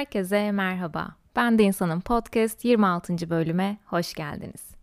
Herkese merhaba. Ben de insanın podcast 26. bölüme hoş geldiniz.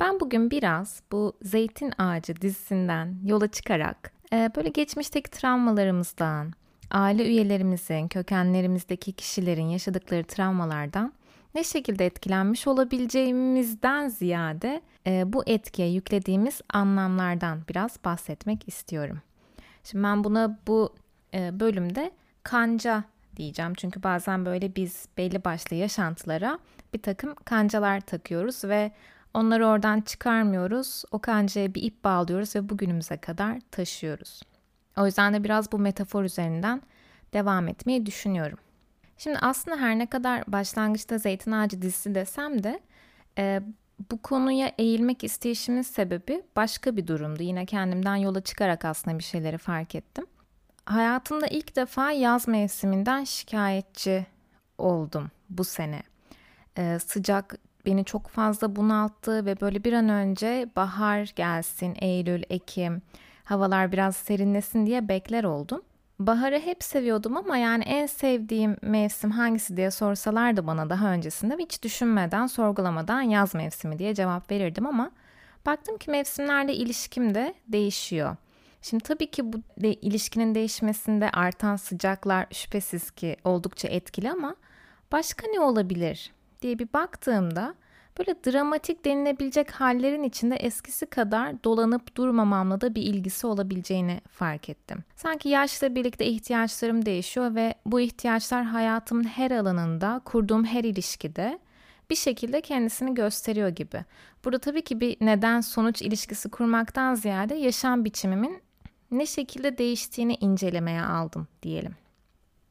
Ben bugün biraz bu Zeytin Ağacı dizisinden yola çıkarak e, böyle geçmişteki travmalarımızdan, aile üyelerimizin, kökenlerimizdeki kişilerin yaşadıkları travmalardan ne şekilde etkilenmiş olabileceğimizden ziyade e, bu etkiye yüklediğimiz anlamlardan biraz bahsetmek istiyorum. Şimdi ben buna bu e, bölümde kanca diyeceğim. Çünkü bazen böyle biz belli başlı yaşantılara bir takım kancalar takıyoruz ve onları oradan çıkarmıyoruz. O kancaya bir ip bağlıyoruz ve bugünümüze kadar taşıyoruz. O yüzden de biraz bu metafor üzerinden devam etmeyi düşünüyorum. Şimdi aslında her ne kadar başlangıçta Zeytin Ağacı dizisi desem de e, bu konuya eğilmek isteyişimin sebebi başka bir durumdu. Yine kendimden yola çıkarak aslında bir şeyleri fark ettim. Hayatımda ilk defa yaz mevsiminden şikayetçi oldum bu sene. Ee, sıcak beni çok fazla bunalttı ve böyle bir an önce bahar gelsin, Eylül, Ekim, havalar biraz serinlesin diye bekler oldum. Baharı hep seviyordum ama yani en sevdiğim mevsim hangisi diye sorsalardı bana daha öncesinde hiç düşünmeden, sorgulamadan yaz mevsimi diye cevap verirdim ama baktım ki mevsimlerle ilişkim de değişiyor. Şimdi tabii ki bu de, ilişkinin değişmesinde artan sıcaklar şüphesiz ki oldukça etkili ama başka ne olabilir diye bir baktığımda böyle dramatik denilebilecek hallerin içinde eskisi kadar dolanıp durmamamla da bir ilgisi olabileceğini fark ettim. Sanki yaşla birlikte ihtiyaçlarım değişiyor ve bu ihtiyaçlar hayatımın her alanında, kurduğum her ilişkide bir şekilde kendisini gösteriyor gibi. Burada tabii ki bir neden sonuç ilişkisi kurmaktan ziyade yaşam biçimimin ne şekilde değiştiğini incelemeye aldım diyelim.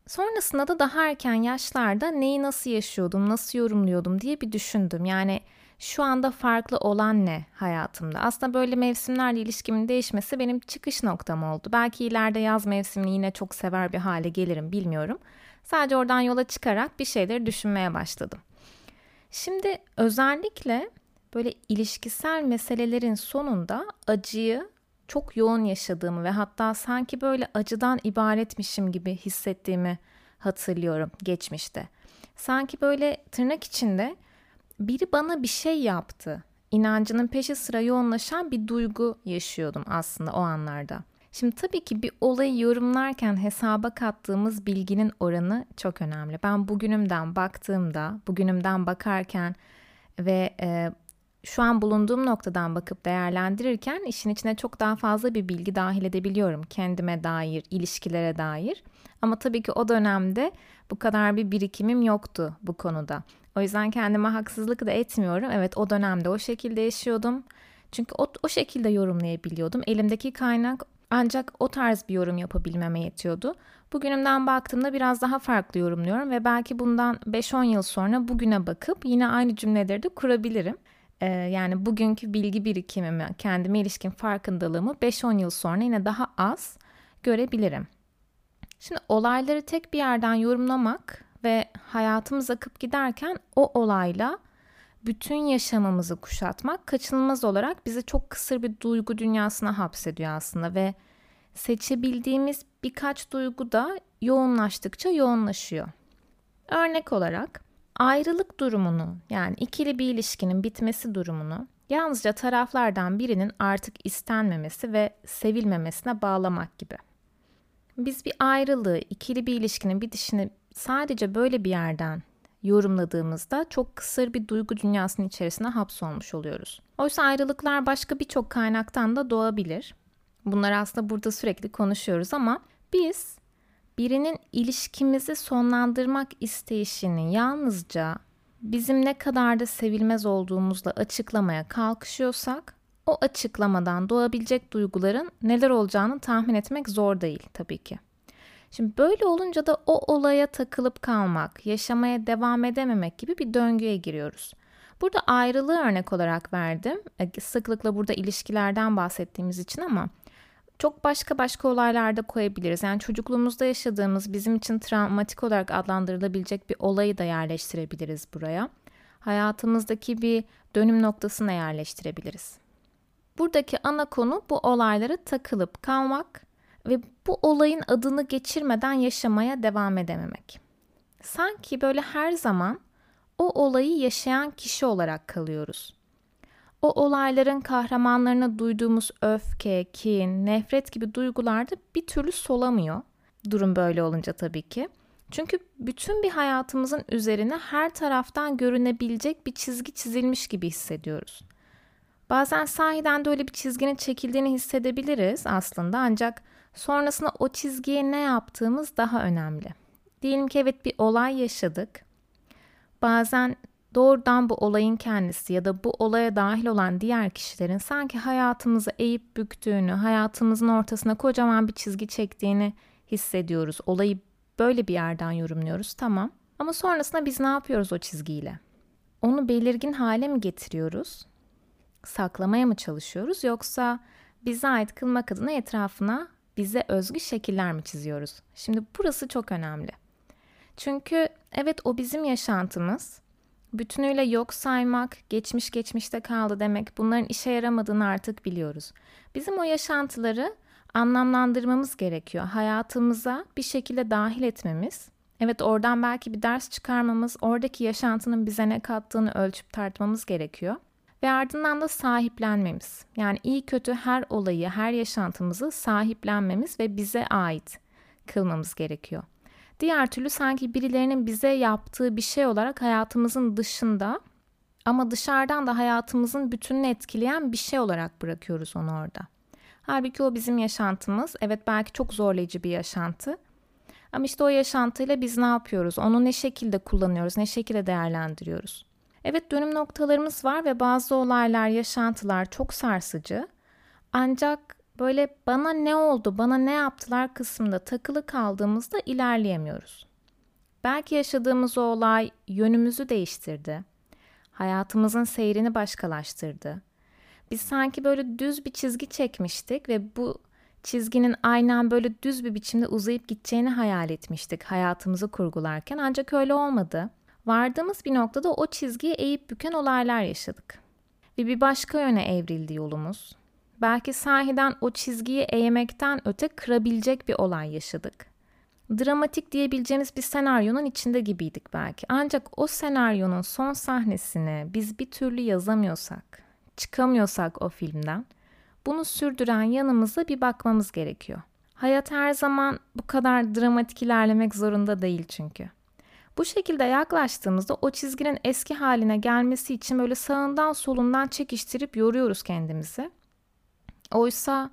Sonrasında da daha erken yaşlarda neyi nasıl yaşıyordum, nasıl yorumluyordum diye bir düşündüm. Yani şu anda farklı olan ne hayatımda? Aslında böyle mevsimlerle ilişkimin değişmesi benim çıkış noktam oldu. Belki ileride yaz mevsimini yine çok sever bir hale gelirim bilmiyorum. Sadece oradan yola çıkarak bir şeyleri düşünmeye başladım. Şimdi özellikle böyle ilişkisel meselelerin sonunda acıyı çok yoğun yaşadığımı ve hatta sanki böyle acıdan ibaretmişim gibi hissettiğimi hatırlıyorum geçmişte. Sanki böyle tırnak içinde biri bana bir şey yaptı. İnancının peşi sıra yoğunlaşan bir duygu yaşıyordum aslında o anlarda. Şimdi tabii ki bir olayı yorumlarken hesaba kattığımız bilginin oranı çok önemli. Ben bugünümden baktığımda, bugünümden bakarken ve e, şu an bulunduğum noktadan bakıp değerlendirirken işin içine çok daha fazla bir bilgi dahil edebiliyorum kendime dair, ilişkilere dair. Ama tabii ki o dönemde bu kadar bir birikimim yoktu bu konuda. O yüzden kendime haksızlık da etmiyorum. Evet o dönemde o şekilde yaşıyordum. Çünkü o, o şekilde yorumlayabiliyordum. Elimdeki kaynak ancak o tarz bir yorum yapabilmeme yetiyordu. Bugünümden baktığımda biraz daha farklı yorumluyorum ve belki bundan 5-10 yıl sonra bugüne bakıp yine aynı cümleleri de kurabilirim. Ee, yani bugünkü bilgi birikimimi, kendime ilişkin farkındalığımı 5-10 yıl sonra yine daha az görebilirim. Şimdi olayları tek bir yerden yorumlamak ve hayatımız akıp giderken o olayla bütün yaşamımızı kuşatmak kaçınılmaz olarak bizi çok kısır bir duygu dünyasına hapsediyor aslında ve seçebildiğimiz birkaç duygu da yoğunlaştıkça yoğunlaşıyor. Örnek olarak ayrılık durumunu yani ikili bir ilişkinin bitmesi durumunu yalnızca taraflardan birinin artık istenmemesi ve sevilmemesine bağlamak gibi. Biz bir ayrılığı, ikili bir ilişkinin bitişini sadece böyle bir yerden yorumladığımızda çok kısır bir duygu dünyasının içerisine hapsolmuş oluyoruz. Oysa ayrılıklar başka birçok kaynaktan da doğabilir. Bunlar aslında burada sürekli konuşuyoruz ama biz birinin ilişkimizi sonlandırmak isteyişini yalnızca bizim ne kadar da sevilmez olduğumuzla açıklamaya kalkışıyorsak o açıklamadan doğabilecek duyguların neler olacağını tahmin etmek zor değil tabii ki. Şimdi böyle olunca da o olaya takılıp kalmak, yaşamaya devam edememek gibi bir döngüye giriyoruz. Burada ayrılığı örnek olarak verdim. E, sıklıkla burada ilişkilerden bahsettiğimiz için ama çok başka başka olaylarda koyabiliriz. Yani çocukluğumuzda yaşadığımız bizim için travmatik olarak adlandırılabilecek bir olayı da yerleştirebiliriz buraya. Hayatımızdaki bir dönüm noktasına yerleştirebiliriz. Buradaki ana konu bu olaylara takılıp kalmak ve bu olayın adını geçirmeden yaşamaya devam edememek. sanki böyle her zaman o olayı yaşayan kişi olarak kalıyoruz. O olayların kahramanlarına duyduğumuz öfke, kin, nefret gibi duygularda bir türlü solamıyor. Durum böyle olunca tabii ki. Çünkü bütün bir hayatımızın üzerine her taraftan görünebilecek bir çizgi çizilmiş gibi hissediyoruz. Bazen sahiden de öyle bir çizginin çekildiğini hissedebiliriz aslında ancak sonrasında o çizgiye ne yaptığımız daha önemli. Diyelim ki evet bir olay yaşadık. Bazen doğrudan bu olayın kendisi ya da bu olaya dahil olan diğer kişilerin sanki hayatımızı eğip büktüğünü, hayatımızın ortasına kocaman bir çizgi çektiğini hissediyoruz. Olayı böyle bir yerden yorumluyoruz tamam. Ama sonrasında biz ne yapıyoruz o çizgiyle? Onu belirgin hale mi getiriyoruz? Saklamaya mı çalışıyoruz yoksa bize ait kılmak adına etrafına bize özgü şekiller mi çiziyoruz? Şimdi burası çok önemli. Çünkü evet o bizim yaşantımız. Bütünüyle yok saymak, geçmiş geçmişte kaldı demek bunların işe yaramadığını artık biliyoruz. Bizim o yaşantıları anlamlandırmamız gerekiyor. Hayatımıza bir şekilde dahil etmemiz. Evet oradan belki bir ders çıkarmamız, oradaki yaşantının bize ne kattığını ölçüp tartmamız gerekiyor. Ve ardından da sahiplenmemiz. Yani iyi kötü her olayı, her yaşantımızı sahiplenmemiz ve bize ait kılmamız gerekiyor. Diğer türlü sanki birilerinin bize yaptığı bir şey olarak hayatımızın dışında ama dışarıdan da hayatımızın bütününü etkileyen bir şey olarak bırakıyoruz onu orada. Halbuki o bizim yaşantımız. Evet belki çok zorlayıcı bir yaşantı. Ama işte o yaşantıyla biz ne yapıyoruz? Onu ne şekilde kullanıyoruz? Ne şekilde değerlendiriyoruz? Evet dönüm noktalarımız var ve bazı olaylar, yaşantılar çok sarsıcı. Ancak böyle bana ne oldu, bana ne yaptılar kısmında takılı kaldığımızda ilerleyemiyoruz. Belki yaşadığımız o olay yönümüzü değiştirdi. Hayatımızın seyrini başkalaştırdı. Biz sanki böyle düz bir çizgi çekmiştik ve bu çizginin aynen böyle düz bir biçimde uzayıp gideceğini hayal etmiştik hayatımızı kurgularken ancak öyle olmadı. Vardığımız bir noktada o çizgiyi eğip büken olaylar yaşadık. Ve bir başka yöne evrildi yolumuz. Belki sahiden o çizgiyi eğmekten öte kırabilecek bir olay yaşadık. Dramatik diyebileceğimiz bir senaryonun içinde gibiydik belki. Ancak o senaryonun son sahnesini biz bir türlü yazamıyorsak, çıkamıyorsak o filmden bunu sürdüren yanımıza bir bakmamız gerekiyor. Hayat her zaman bu kadar dramatik ilerlemek zorunda değil çünkü. Bu şekilde yaklaştığımızda o çizginin eski haline gelmesi için böyle sağından solundan çekiştirip yoruyoruz kendimizi. Oysa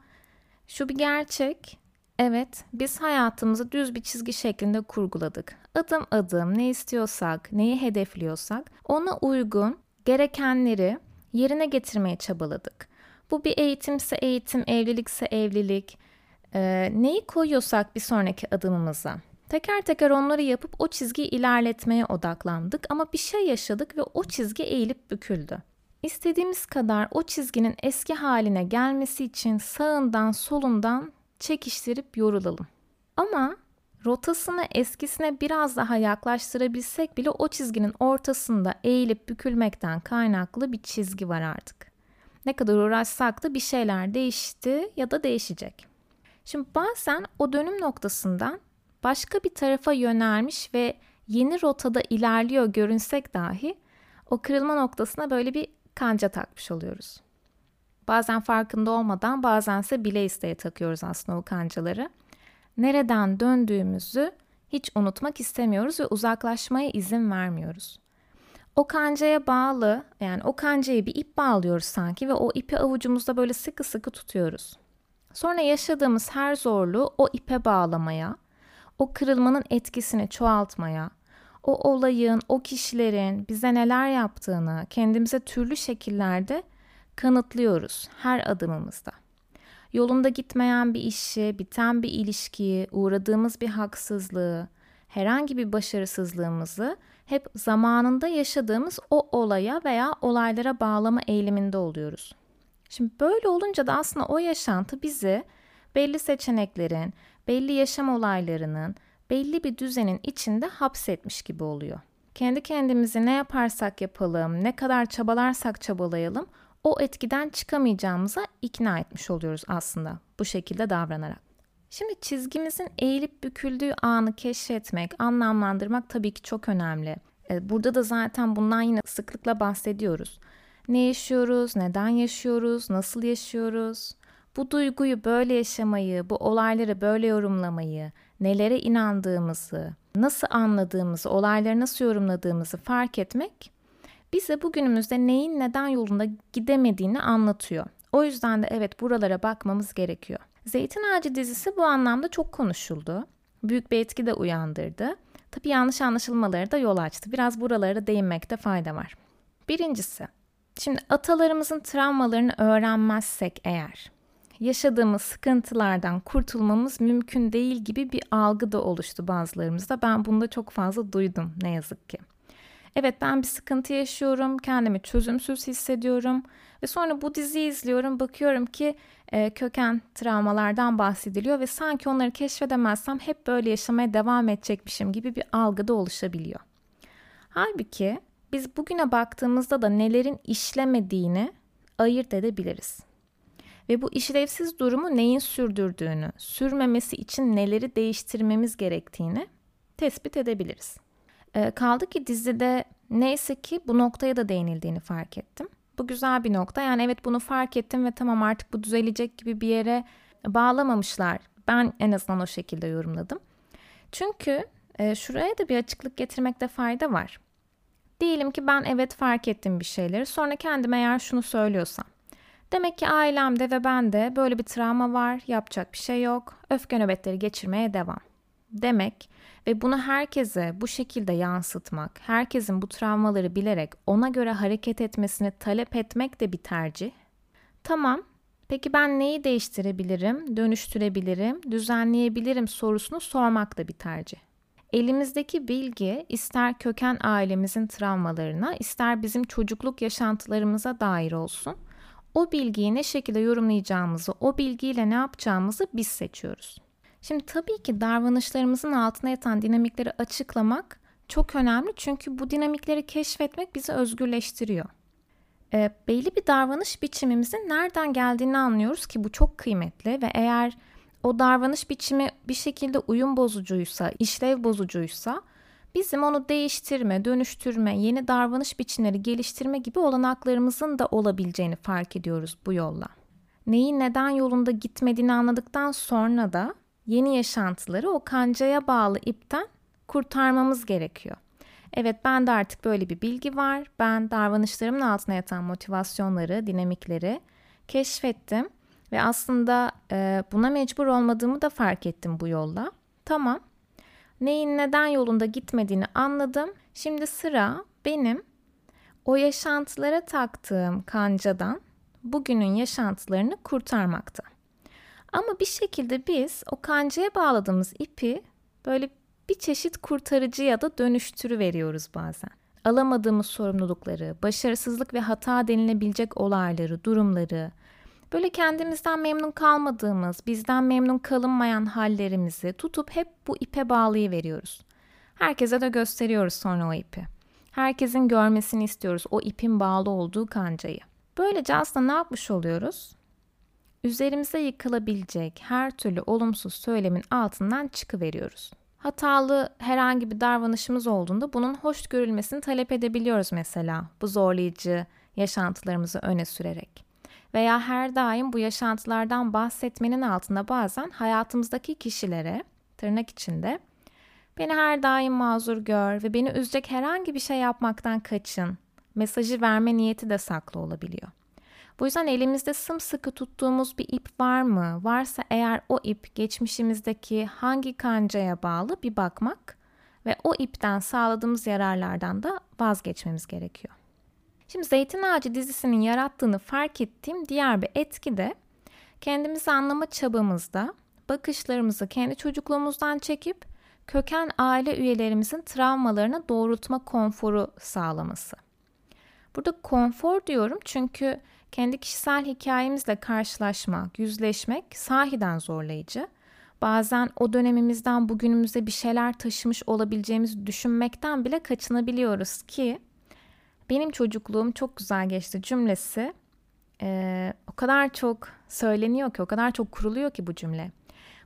şu bir gerçek. Evet, biz hayatımızı düz bir çizgi şeklinde kurguladık. Adım adım ne istiyorsak, neyi hedefliyorsak ona uygun gerekenleri yerine getirmeye çabaladık. Bu bir eğitimse eğitim, evlilikse evlilik. E, neyi koyuyorsak bir sonraki adımımıza. Teker teker onları yapıp o çizgiyi ilerletmeye odaklandık ama bir şey yaşadık ve o çizgi eğilip büküldü. İstediğimiz kadar o çizginin eski haline gelmesi için sağından solundan çekiştirip yorulalım. Ama rotasını eskisine biraz daha yaklaştırabilsek bile o çizginin ortasında eğilip bükülmekten kaynaklı bir çizgi var artık. Ne kadar uğraşsak da bir şeyler değişti ya da değişecek. Şimdi bazen o dönüm noktasından başka bir tarafa yönelmiş ve yeni rotada ilerliyor görünsek dahi o kırılma noktasına böyle bir kanca takmış oluyoruz. Bazen farkında olmadan bazense bile isteye takıyoruz aslında o kancaları. Nereden döndüğümüzü hiç unutmak istemiyoruz ve uzaklaşmaya izin vermiyoruz. O kancaya bağlı yani o kancayı bir ip bağlıyoruz sanki ve o ipi avucumuzda böyle sıkı sıkı tutuyoruz. Sonra yaşadığımız her zorluğu o ipe bağlamaya, o kırılmanın etkisini çoğaltmaya, o olayın, o kişilerin bize neler yaptığını kendimize türlü şekillerde kanıtlıyoruz her adımımızda. Yolunda gitmeyen bir işi, biten bir ilişkiyi, uğradığımız bir haksızlığı, herhangi bir başarısızlığımızı hep zamanında yaşadığımız o olaya veya olaylara bağlama eğiliminde oluyoruz. Şimdi böyle olunca da aslında o yaşantı bizi belli seçeneklerin, belli yaşam olaylarının, belli bir düzenin içinde hapsetmiş gibi oluyor. Kendi kendimizi ne yaparsak yapalım, ne kadar çabalarsak çabalayalım o etkiden çıkamayacağımıza ikna etmiş oluyoruz aslında bu şekilde davranarak. Şimdi çizgimizin eğilip büküldüğü anı keşfetmek, anlamlandırmak tabii ki çok önemli. E, burada da zaten bundan yine sıklıkla bahsediyoruz. Ne yaşıyoruz, neden yaşıyoruz, nasıl yaşıyoruz? Bu duyguyu böyle yaşamayı, bu olayları böyle yorumlamayı, nelere inandığımızı, nasıl anladığımızı, olayları nasıl yorumladığımızı fark etmek bize bugünümüzde neyin neden yolunda gidemediğini anlatıyor. O yüzden de evet buralara bakmamız gerekiyor. Zeytin Ağacı dizisi bu anlamda çok konuşuldu. Büyük bir etki de uyandırdı. Tabii yanlış anlaşılmaları da yol açtı. Biraz buralara değinmekte fayda var. Birincisi, şimdi atalarımızın travmalarını öğrenmezsek eğer yaşadığımız sıkıntılardan kurtulmamız mümkün değil gibi bir algı da oluştu bazılarımızda. Ben bunu da çok fazla duydum ne yazık ki. Evet ben bir sıkıntı yaşıyorum, kendimi çözümsüz hissediyorum ve sonra bu diziyi izliyorum, bakıyorum ki e, köken travmalardan bahsediliyor ve sanki onları keşfedemezsem hep böyle yaşamaya devam edecekmişim gibi bir algı da oluşabiliyor. Halbuki biz bugüne baktığımızda da nelerin işlemediğini ayırt edebiliriz. Ve bu işlevsiz durumu neyin sürdürdüğünü, sürmemesi için neleri değiştirmemiz gerektiğini tespit edebiliriz. E, kaldı ki dizide neyse ki bu noktaya da değinildiğini fark ettim. Bu güzel bir nokta. Yani evet bunu fark ettim ve tamam artık bu düzelecek gibi bir yere bağlamamışlar. Ben en azından o şekilde yorumladım. Çünkü e, şuraya da bir açıklık getirmekte fayda var. Diyelim ki ben evet fark ettim bir şeyleri. Sonra kendime eğer şunu söylüyorsam. Demek ki ailemde ve bende böyle bir travma var, yapacak bir şey yok. Öfke nöbetleri geçirmeye devam. Demek ve bunu herkese bu şekilde yansıtmak, herkesin bu travmaları bilerek ona göre hareket etmesini talep etmek de bir tercih. Tamam, peki ben neyi değiştirebilirim, dönüştürebilirim, düzenleyebilirim sorusunu sormak da bir tercih. Elimizdeki bilgi ister köken ailemizin travmalarına, ister bizim çocukluk yaşantılarımıza dair olsun. O bilgiyi ne şekilde yorumlayacağımızı, o bilgiyle ne yapacağımızı biz seçiyoruz. Şimdi tabii ki davranışlarımızın altına yatan dinamikleri açıklamak çok önemli çünkü bu dinamikleri keşfetmek bizi özgürleştiriyor. E, belli bir davranış biçimimizin nereden geldiğini anlıyoruz ki bu çok kıymetli ve eğer o davranış biçimi bir şekilde uyum bozucuysa, işlev bozucuysa bizim onu değiştirme, dönüştürme, yeni davranış biçimleri geliştirme gibi olanaklarımızın da olabileceğini fark ediyoruz bu yolla. Neyin neden yolunda gitmediğini anladıktan sonra da yeni yaşantıları o kancaya bağlı ipten kurtarmamız gerekiyor. Evet ben de artık böyle bir bilgi var. Ben davranışlarımın altına yatan motivasyonları, dinamikleri keşfettim ve aslında e, buna mecbur olmadığımı da fark ettim bu yolla. Tamam. Neyin neden yolunda gitmediğini anladım. Şimdi sıra benim o yaşantılara taktığım kancadan bugünün yaşantılarını kurtarmakta. Ama bir şekilde biz o kancaya bağladığımız ipi böyle bir çeşit kurtarıcı ya da dönüştürü veriyoruz bazen. Alamadığımız sorumlulukları, başarısızlık ve hata denilebilecek olayları, durumları, böyle kendimizden memnun kalmadığımız, bizden memnun kalınmayan hallerimizi tutup hep bu ipe bağlayıveriyoruz. Herkese de gösteriyoruz sonra o ipi. Herkesin görmesini istiyoruz o ipin bağlı olduğu kancayı. Böylece aslında ne yapmış oluyoruz? üzerimize yıkılabilecek her türlü olumsuz söylemin altından çıkıveriyoruz. Hatalı herhangi bir davranışımız olduğunda bunun hoş görülmesini talep edebiliyoruz mesela bu zorlayıcı yaşantılarımızı öne sürerek. Veya her daim bu yaşantılardan bahsetmenin altında bazen hayatımızdaki kişilere tırnak içinde beni her daim mazur gör ve beni üzecek herhangi bir şey yapmaktan kaçın mesajı verme niyeti de saklı olabiliyor. Bu yüzden elimizde sımsıkı tuttuğumuz bir ip var mı? Varsa eğer o ip geçmişimizdeki hangi kancaya bağlı bir bakmak ve o ipten sağladığımız yararlardan da vazgeçmemiz gerekiyor. Şimdi Zeytin Ağacı dizisinin yarattığını fark ettiğim diğer bir etki de kendimizi anlama çabamızda bakışlarımızı kendi çocukluğumuzdan çekip köken aile üyelerimizin travmalarına doğrultma konforu sağlaması. Burada konfor diyorum çünkü kendi kişisel hikayemizle karşılaşmak, yüzleşmek sahiden zorlayıcı. Bazen o dönemimizden bugünümüze bir şeyler taşımış olabileceğimizi düşünmekten bile kaçınabiliyoruz ki benim çocukluğum çok güzel geçti cümlesi e, o kadar çok söyleniyor ki, o kadar çok kuruluyor ki bu cümle.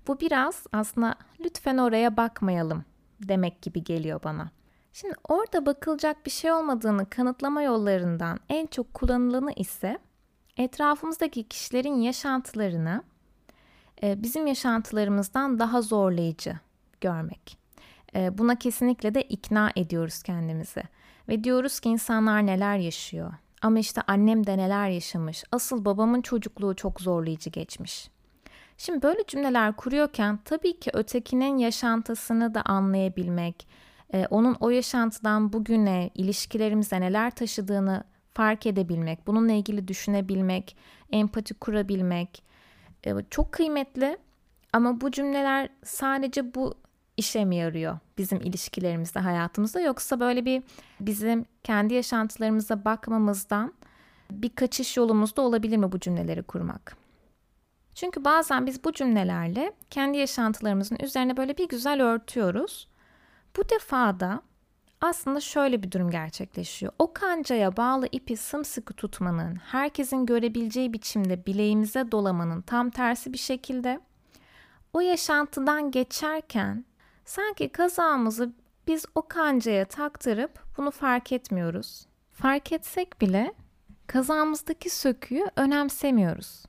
Bu biraz aslında lütfen oraya bakmayalım demek gibi geliyor bana. Şimdi orada bakılacak bir şey olmadığını kanıtlama yollarından en çok kullanılanı ise etrafımızdaki kişilerin yaşantılarını e, bizim yaşantılarımızdan daha zorlayıcı görmek. E, buna kesinlikle de ikna ediyoruz kendimizi. Ve diyoruz ki insanlar neler yaşıyor. Ama işte annem de neler yaşamış. Asıl babamın çocukluğu çok zorlayıcı geçmiş. Şimdi böyle cümleler kuruyorken tabii ki ötekinin yaşantısını da anlayabilmek, e, onun o yaşantıdan bugüne ilişkilerimize neler taşıdığını fark edebilmek, bununla ilgili düşünebilmek, empati kurabilmek e, çok kıymetli. Ama bu cümleler sadece bu işe mi yarıyor bizim ilişkilerimizde, hayatımızda yoksa böyle bir bizim kendi yaşantılarımıza bakmamızdan bir kaçış yolumuz da olabilir mi bu cümleleri kurmak? Çünkü bazen biz bu cümlelerle kendi yaşantılarımızın üzerine böyle bir güzel örtüyoruz. Bu defa da aslında şöyle bir durum gerçekleşiyor. O kancaya bağlı ipi sımsıkı tutmanın, herkesin görebileceği biçimde bileğimize dolamanın tam tersi bir şekilde o yaşantıdan geçerken sanki kazağımızı biz o kancaya taktırıp bunu fark etmiyoruz. Fark etsek bile kazağımızdaki söküğü önemsemiyoruz.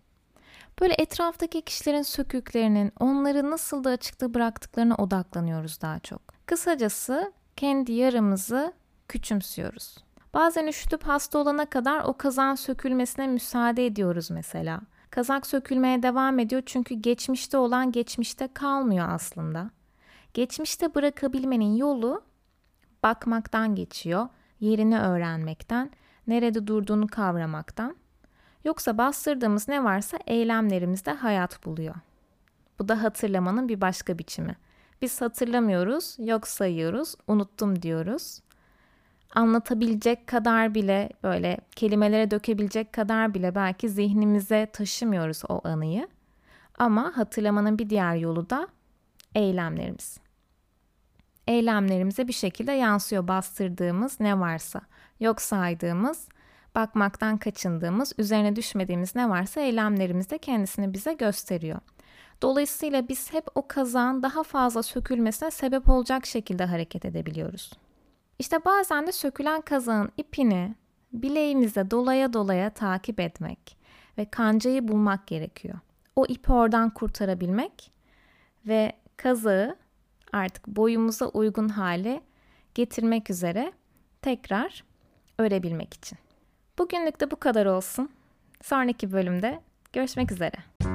Böyle etraftaki kişilerin söküklerinin onları nasıl da açıkta bıraktıklarına odaklanıyoruz daha çok. Kısacası kendi yaramızı küçümsüyoruz. Bazen üşütüp hasta olana kadar o kazan sökülmesine müsaade ediyoruz mesela. Kazak sökülmeye devam ediyor çünkü geçmişte olan geçmişte kalmıyor aslında. Geçmişte bırakabilmenin yolu bakmaktan geçiyor, yerini öğrenmekten, nerede durduğunu kavramaktan. Yoksa bastırdığımız ne varsa eylemlerimizde hayat buluyor. Bu da hatırlamanın bir başka biçimi. Biz hatırlamıyoruz, yok sayıyoruz, unuttum diyoruz. Anlatabilecek kadar bile böyle kelimelere dökebilecek kadar bile belki zihnimize taşımıyoruz o anıyı. Ama hatırlamanın bir diğer yolu da eylemlerimiz. Eylemlerimize bir şekilde yansıyor bastırdığımız ne varsa, yok saydığımız, bakmaktan kaçındığımız, üzerine düşmediğimiz ne varsa eylemlerimizde kendisini bize gösteriyor. Dolayısıyla biz hep o kazan daha fazla sökülmesine sebep olacak şekilde hareket edebiliyoruz. İşte bazen de sökülen kazağın ipini bileğimize dolaya dolaya takip etmek ve kancayı bulmak gerekiyor. O ipi oradan kurtarabilmek ve kazağı artık boyumuza uygun hale getirmek üzere tekrar örebilmek için. Bugünlük de bu kadar olsun. Sonraki bölümde görüşmek üzere.